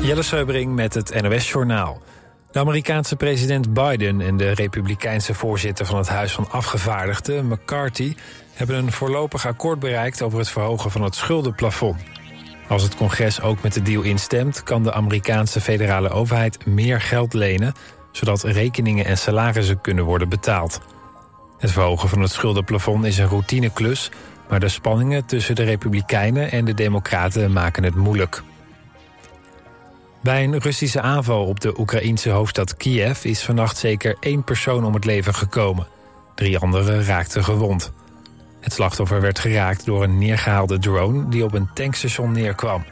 Jelle Seubering met het NOS-journaal. De Amerikaanse president Biden en de republikeinse voorzitter van het Huis van Afgevaardigden, McCarthy, hebben een voorlopig akkoord bereikt over het verhogen van het schuldenplafond. Als het congres ook met de deal instemt, kan de Amerikaanse federale overheid meer geld lenen, zodat rekeningen en salarissen kunnen worden betaald. Het verhogen van het schuldenplafond is een routineklus, maar de spanningen tussen de Republikeinen en de Democraten maken het moeilijk. Bij een Russische aanval op de Oekraïense hoofdstad Kiev is vannacht zeker één persoon om het leven gekomen. Drie anderen raakten gewond. Het slachtoffer werd geraakt door een neergehaalde drone die op een tankstation neerkwam.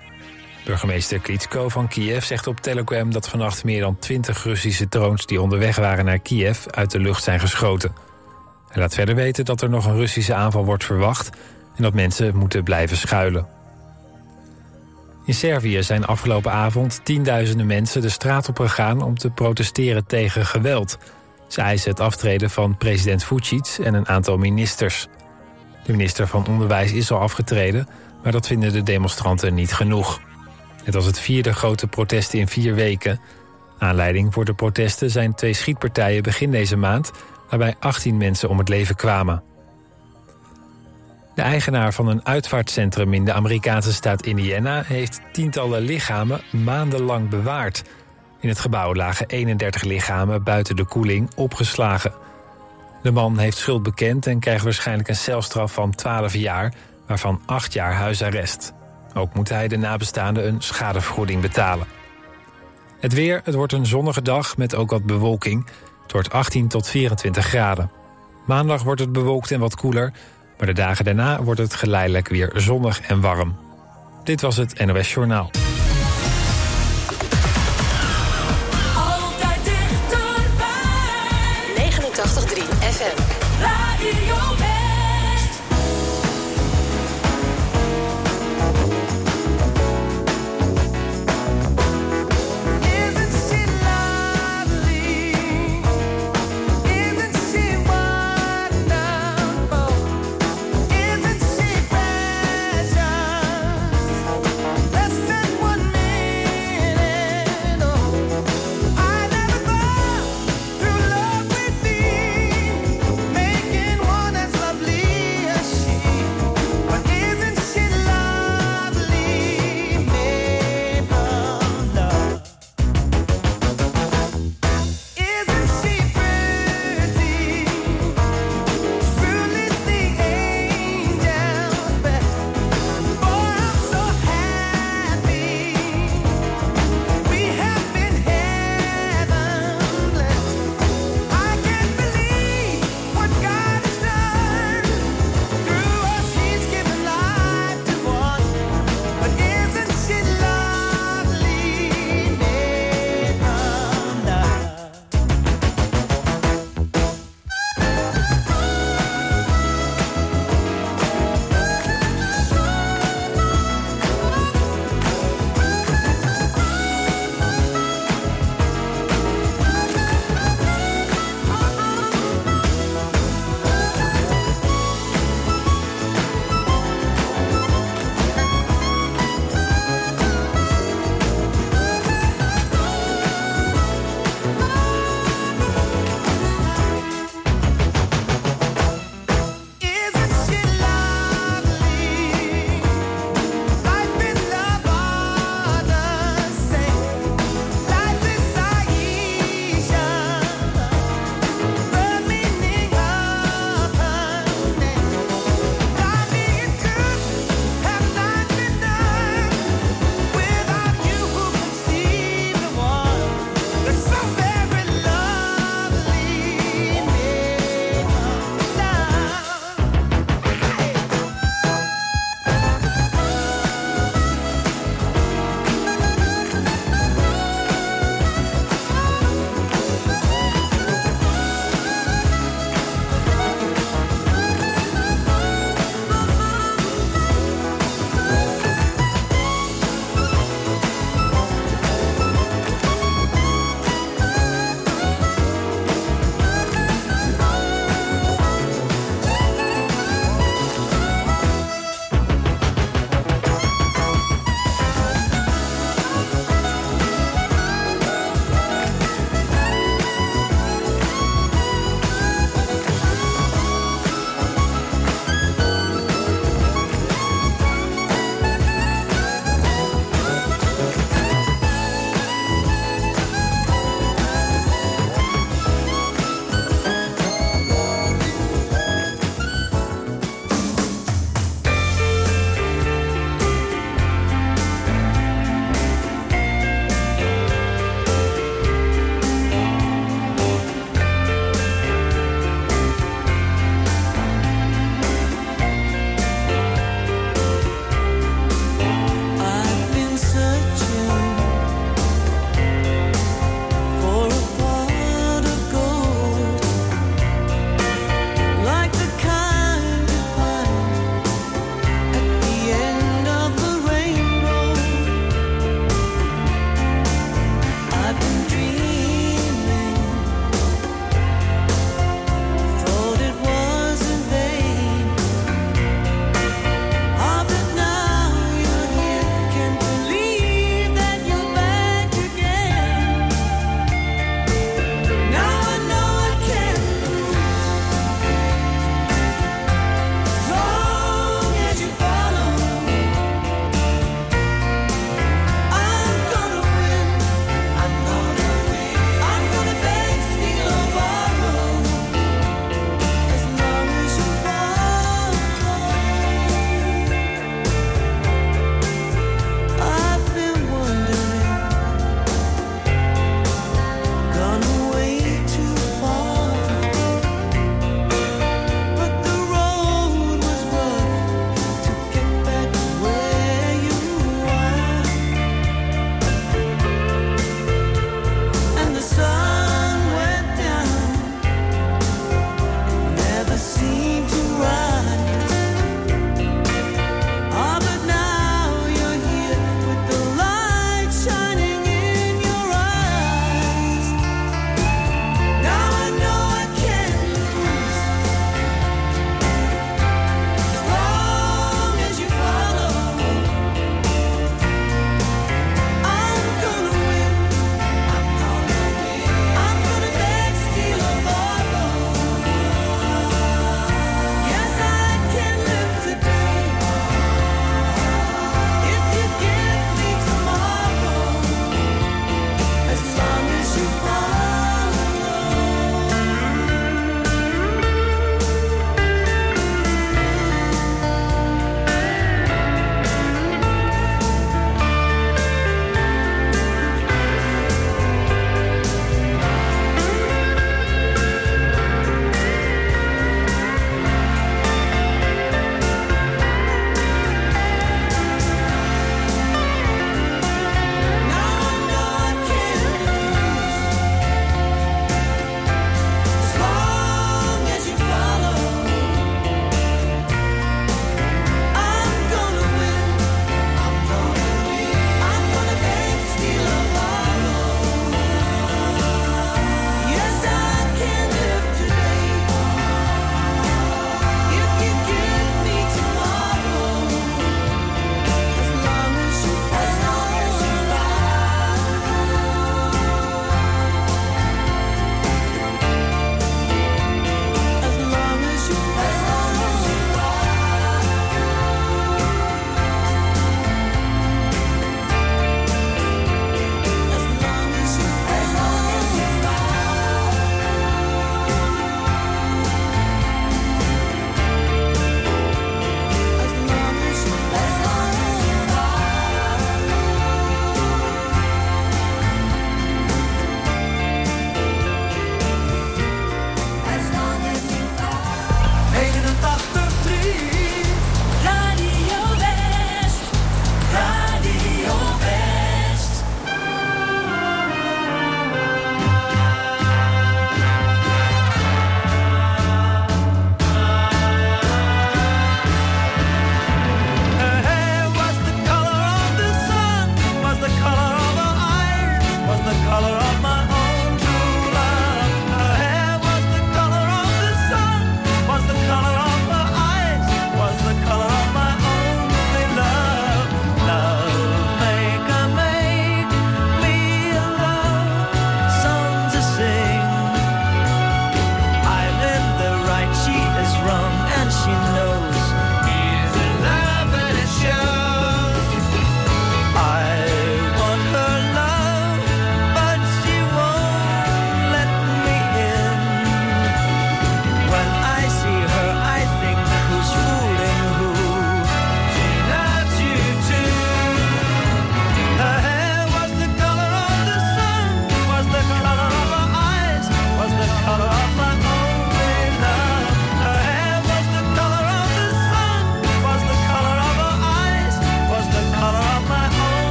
Burgemeester Klitschko van Kiev zegt op Telegram dat vannacht meer dan 20 Russische drones die onderweg waren naar Kiev uit de lucht zijn geschoten. Hij laat verder weten dat er nog een Russische aanval wordt verwacht en dat mensen moeten blijven schuilen. In Servië zijn afgelopen avond tienduizenden mensen de straat op gegaan om te protesteren tegen geweld. Ze eisen het aftreden van president Vucic en een aantal ministers. De minister van Onderwijs is al afgetreden, maar dat vinden de demonstranten niet genoeg. Het was het vierde grote protest in vier weken. Aanleiding voor de protesten zijn twee schietpartijen begin deze maand, waarbij 18 mensen om het leven kwamen. De eigenaar van een uitvaartcentrum in de Amerikaanse staat Indiana heeft tientallen lichamen maandenlang bewaard. In het gebouw lagen 31 lichamen buiten de koeling opgeslagen. De man heeft schuld bekend en krijgt waarschijnlijk een celstraf van 12 jaar, waarvan 8 jaar huisarrest. Ook moet hij de nabestaanden een schadevergoeding betalen. Het weer, het wordt een zonnige dag met ook wat bewolking. Het wordt 18 tot 24 graden. Maandag wordt het bewolkt en wat koeler, maar de dagen daarna wordt het geleidelijk weer zonnig en warm. Dit was het NOS Journaal.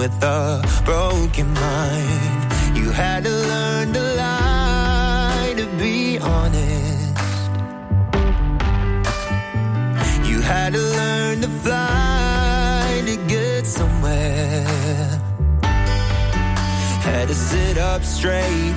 With a broken mind. You had to learn to lie to be honest. You had to learn to fly to get somewhere. Had to sit up straight,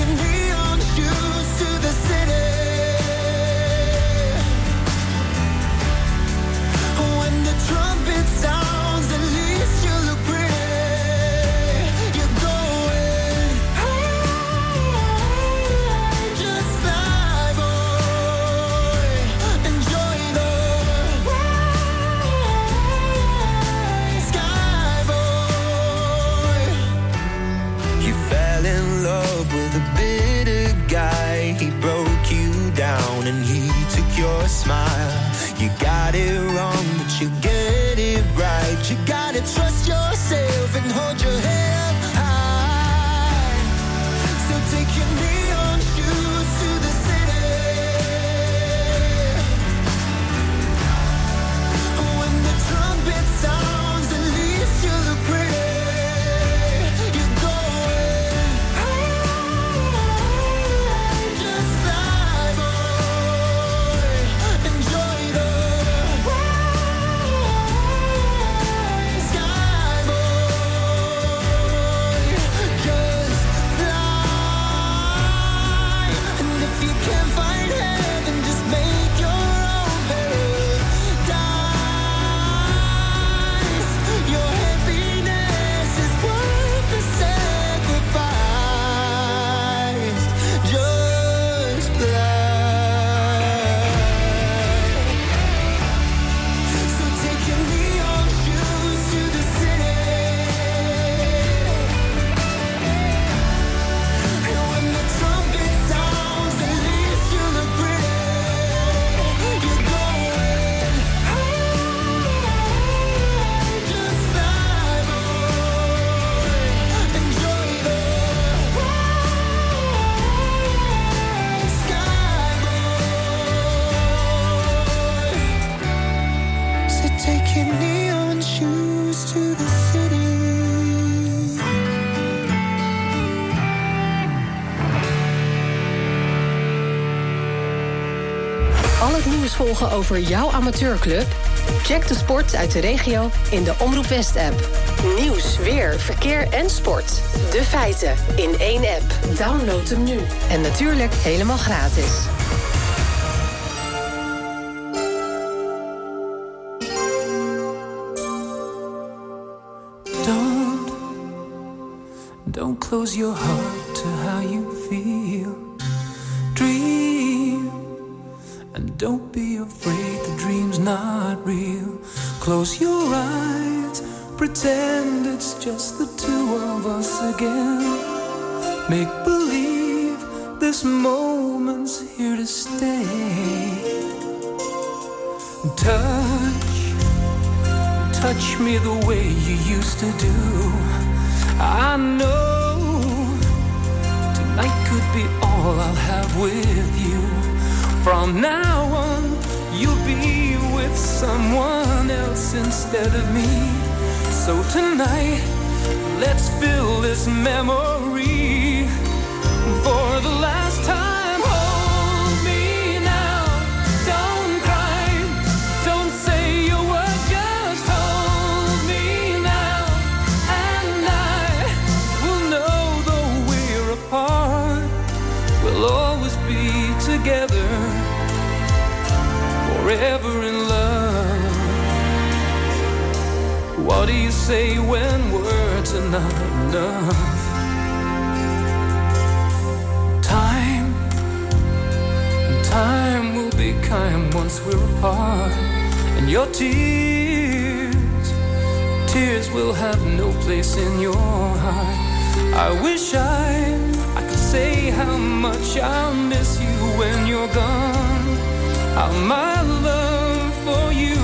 So volgen over jouw amateurclub? Check de sport uit de regio in de Omroep West app. Nieuws, weer, verkeer en sport. De feiten in één app. Download hem nu. En natuurlijk helemaal gratis. Don't, don't close your heart to how you feel. Don't be afraid the dream's not real. Close your eyes, pretend it's just the two of us again. Make believe this moment's here to stay. Touch touch me the way you used to do. I know tonight could be all I'll have with you. From now on, you'll be with someone else instead of me. So tonight, let's fill this memory forever in love. What do you say when words are not enough? Time, time will be kind once we're apart, and your tears, tears will have no place in your heart. I wish I, I could say how much I miss you when you're gone. How my love for you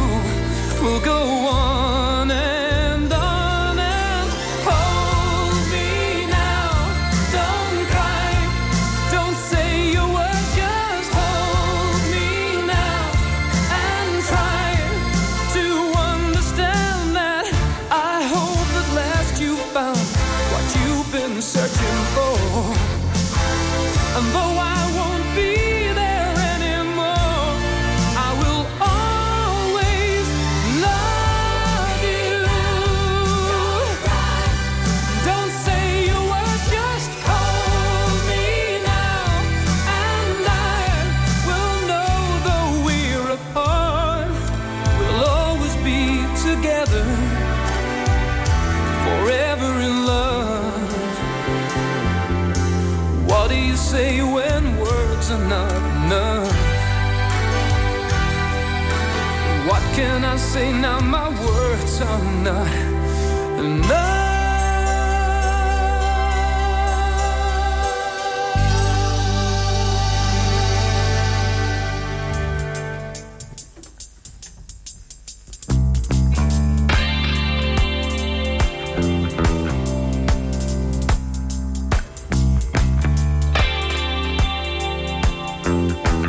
will go say now? My words are not enough. Giant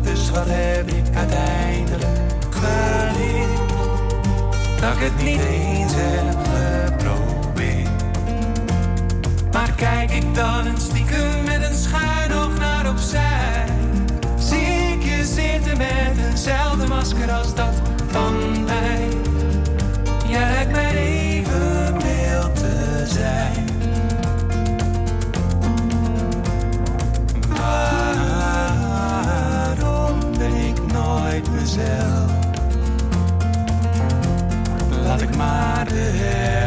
dus wat heb ik uiteindelijk geleerd? Dat ik het niet eens heb geprobeerd. Maar kijk ik dan een stiekem met een schuin nog naar opzij? Zie ik je zitten met eenzelfde masker als dat van mij? Jij lijkt mij mezelf. Laat ik maar de hel.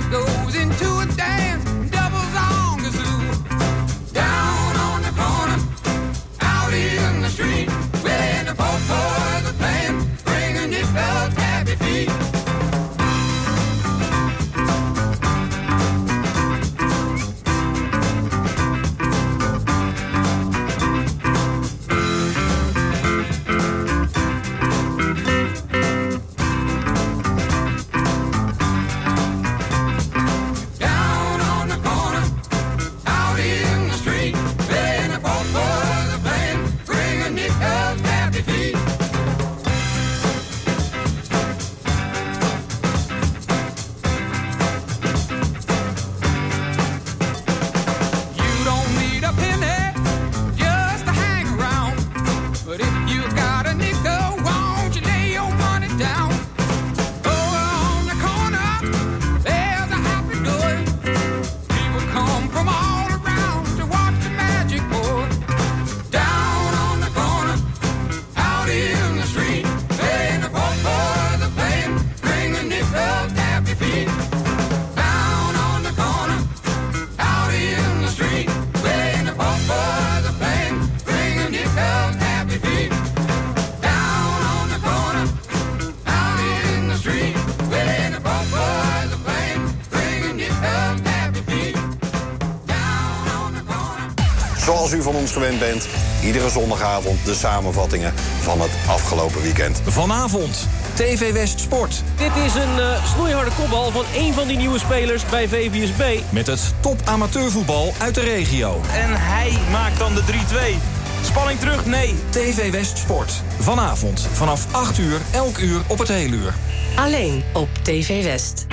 goes into gewend bent. Iedere zondagavond de samenvattingen van het afgelopen weekend. Vanavond TV West Sport. Dit is een eh, snoeiharde kopbal van een van die nieuwe spelers bij VVSB. Met het top amateurvoetbal uit de regio. En hij maakt dan de 3-2. Spanning terug? Nee. TV West Sport. Vanavond vanaf 8 uur, elk uur op het hele uur. Alleen op TV West.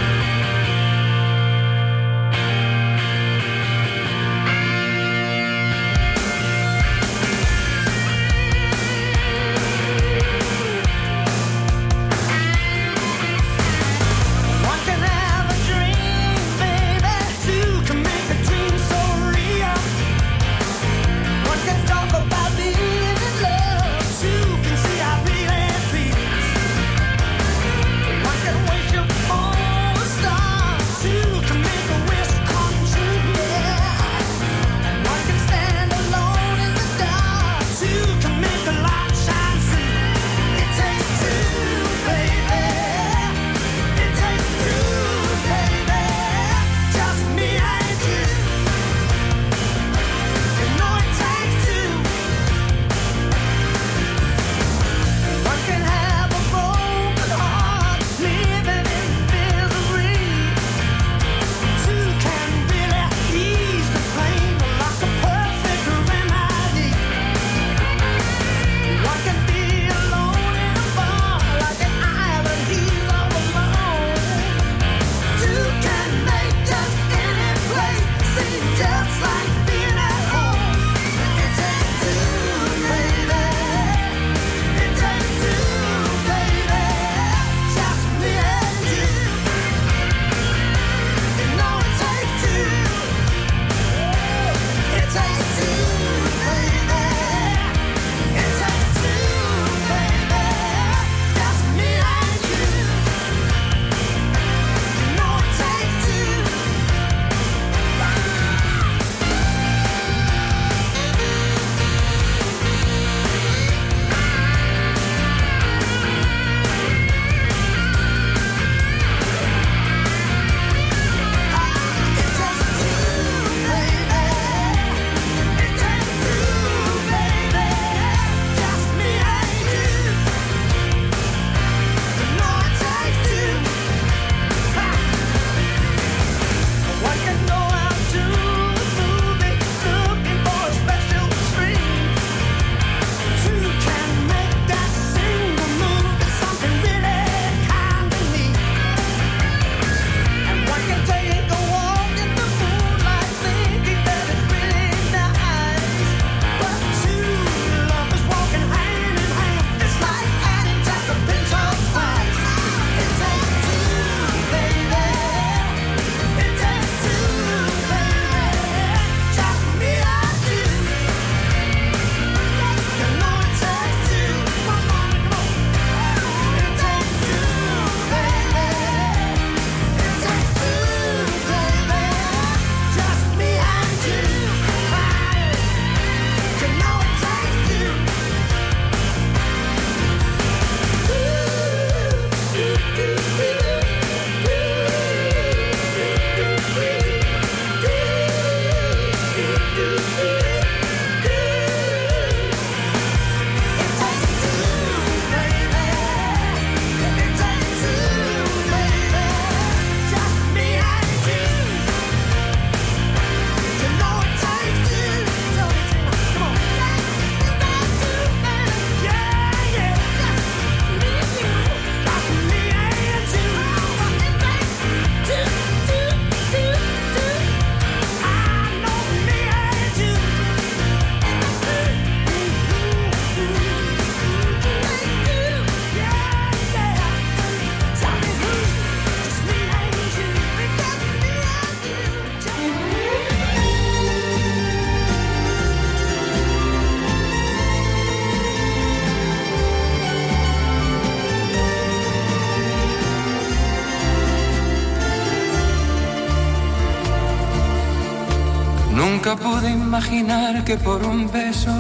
Imaginar que por un beso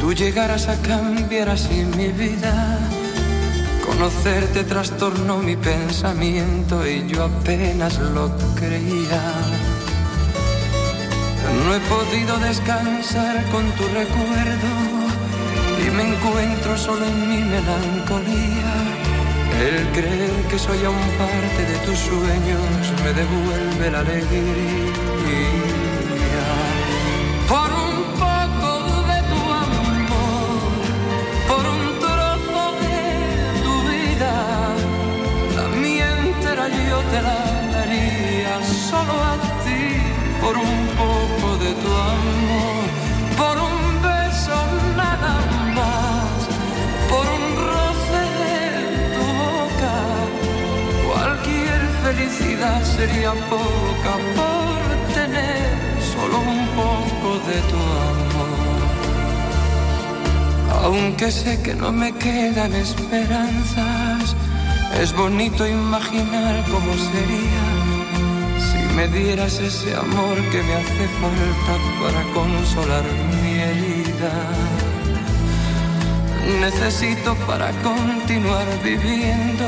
tú llegaras a cambiar así mi vida. Conocerte trastornó mi pensamiento y yo apenas lo creía. No he podido descansar con tu recuerdo y me encuentro solo en mi melancolía. El creer que soy aún parte de tus sueños me devuelve la alegría. Te la daría solo a ti, por un poco de tu amor, por un beso nada más, por un roce de tu boca, cualquier felicidad sería poca por tener solo un poco de tu amor. Aunque sé que no me quedan esperanzas, es bonito imaginar cómo sería si me dieras ese amor que me hace falta para consolar mi herida. Necesito para continuar viviendo,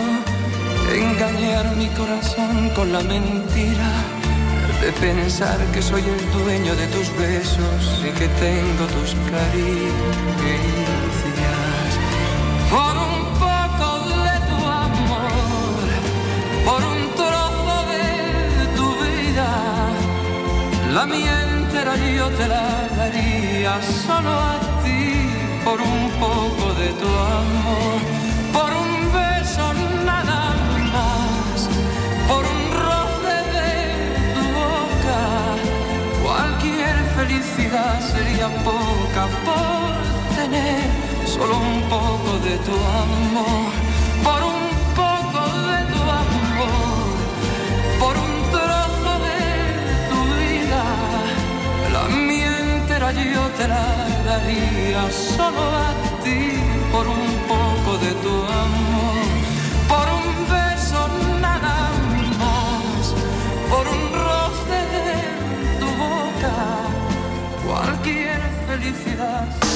engañar mi corazón con la mentira de pensar que soy el dueño de tus besos y que tengo tus caricias. La mía entera yo te la daría solo a ti, por un poco de tu amor, por un beso nada más, por un roce de tu boca. Cualquier felicidad sería poca por tener solo un poco de tu amor, yo te la daría solo a ti, por un poco de tu amor, por un beso nada más, por un roce de tu boca, cualquier felicidad.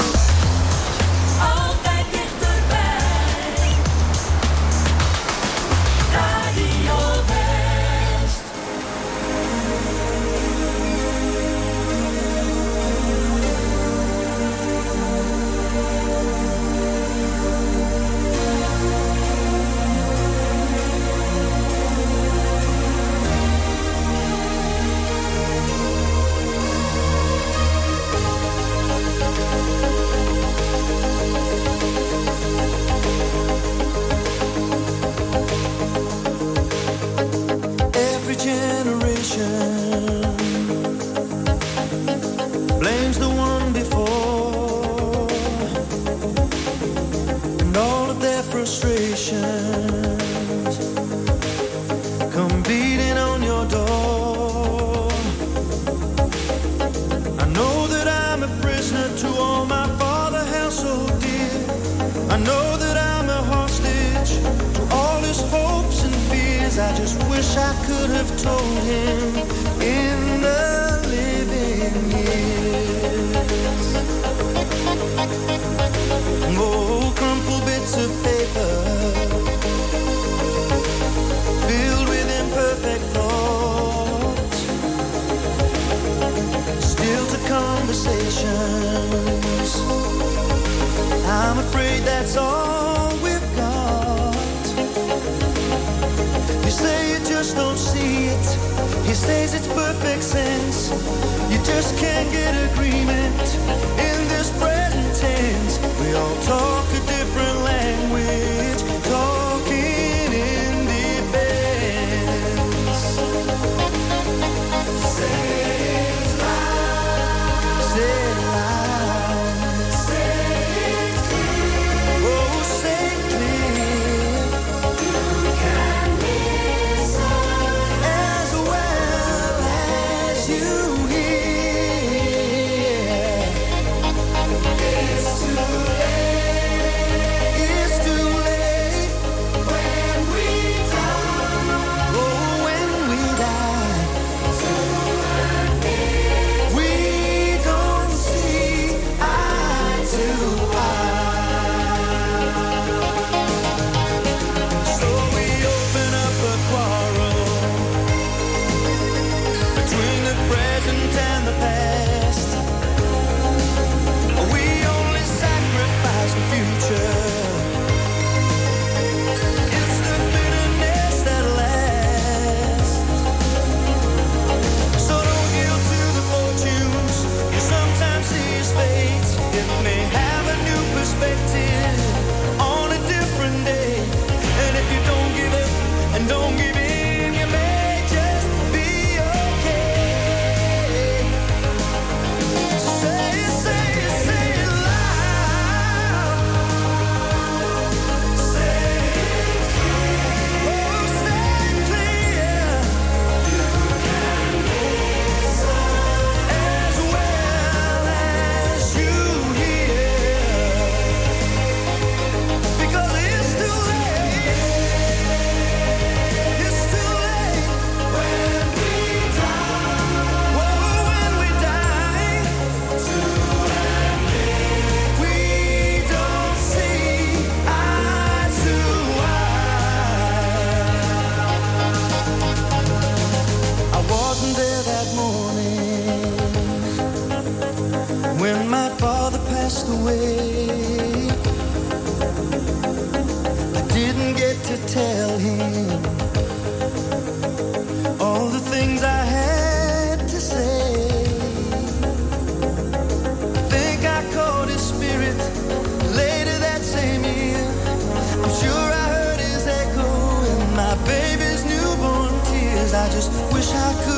Wish I could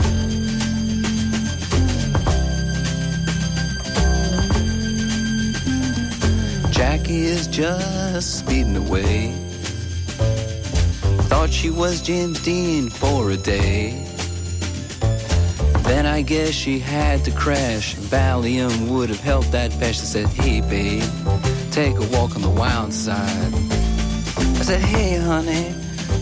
Jackie is just speeding away. Thought she was James Dean for a day. Then I guess she had to crash. Valium would have helped that patch. I said, Hey, babe, take a walk on the wild side. I said, Hey, honey,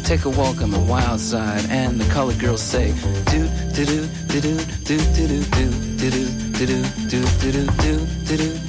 take a walk on the wild side. And the colored girls say, Do, do, do, do, do, do, do, do, do, do, do, do, do, do, do, do, do, do,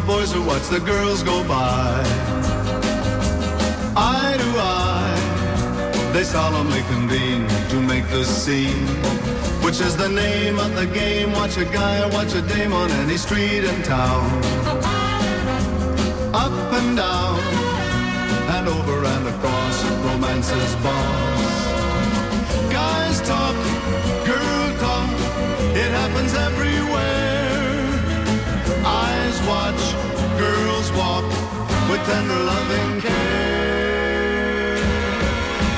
the boys who watch the girls go by. Eye to eye, they solemnly convene to make the scene, which is the name of the game. Watch a guy or watch a dame on any street in town. Up and down, and over and across, romance's boss. Guys talk warmth loving care.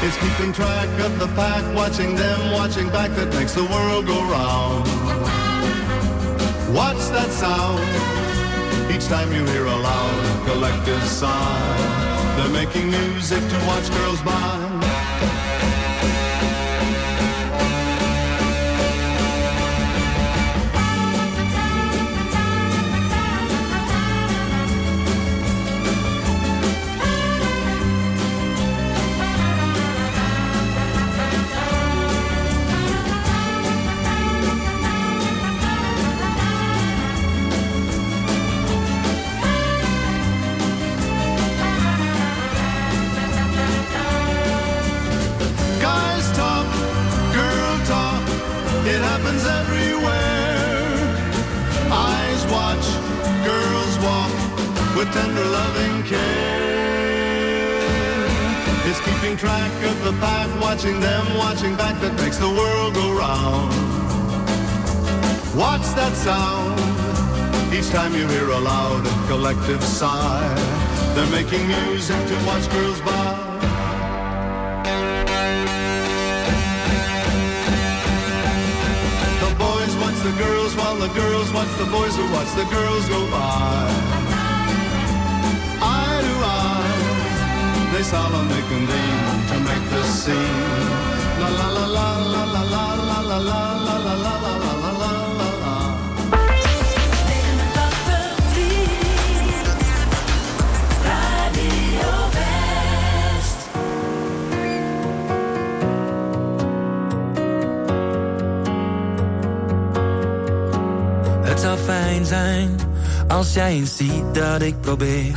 It's keeping track of the pack, watching them, watching back that makes the world go round. Watch that sound. Each time you hear a loud collective sigh, they're making music to watch girls by. With tender loving care. It's keeping track of the pack, watching them, watching back that makes the world go round. Watch that sound? Each time you hear a loud and collective sigh, they're making music to watch girls by. The boys watch the girls while the girls watch the boys who watch the girls go by. They solemnly convene to make the scene. La la la la la la la la la la la la la la la la la la la. Radio West. Het zou fijn zijn als jij eens ziet dat ik probeer.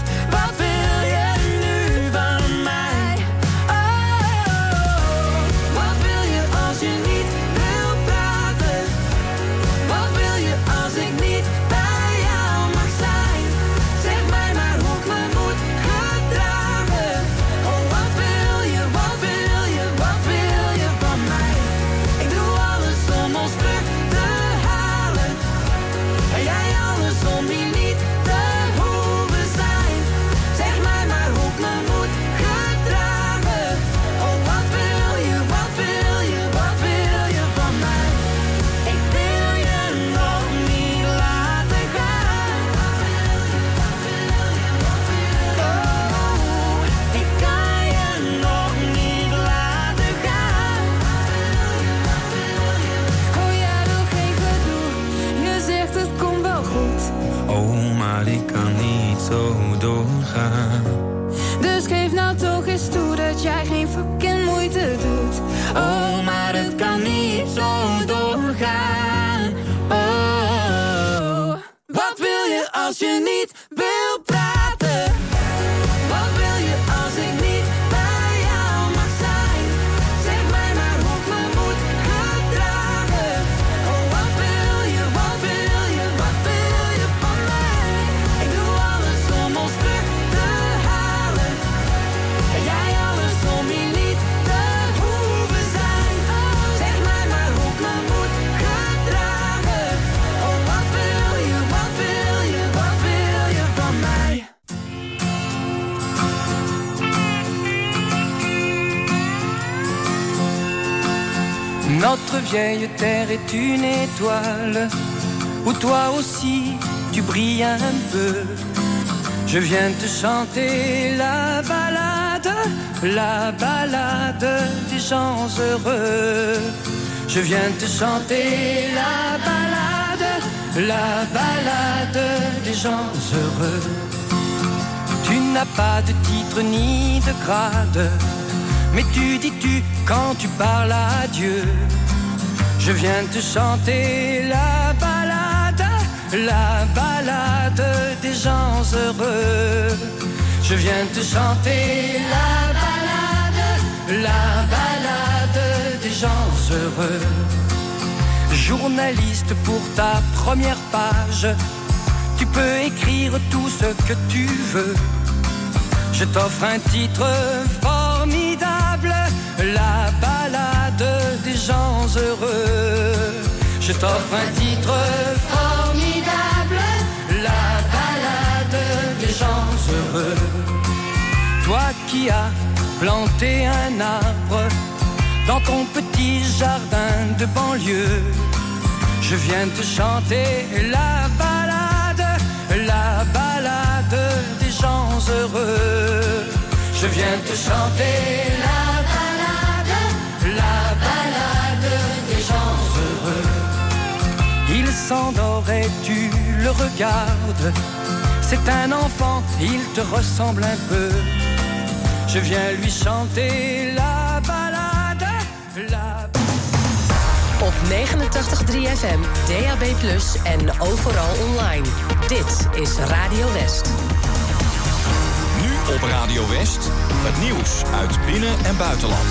Vieille terre est une étoile où toi aussi tu brilles un peu. Je viens te chanter la balade, la balade des gens heureux. Je viens te chanter la balade, la balade des gens heureux. Tu n'as pas de titre ni de grade, mais tu dis tu quand tu parles à Dieu. Je viens te chanter la balade, la balade des gens heureux. Je viens te chanter la balade, la balade des gens heureux. Journaliste pour ta première page, tu peux écrire tout ce que tu veux. Je t'offre un titre formidable, la Je t'offre un titre formidable, la balade des gens heureux. Toi qui as planté un arbre dans ton petit jardin de banlieue, je viens te chanter la balade, la balade des gens heureux. Je viens te chanter la s'endort et tu le regardes. C'est un enfant, il te ressemble un peu. Je viens lui chanter la balade, la Op 89.3 FM, DAB+, en overal online. Dit is Radio West. Nu op Radio West, het nieuws uit binnen- en buitenland.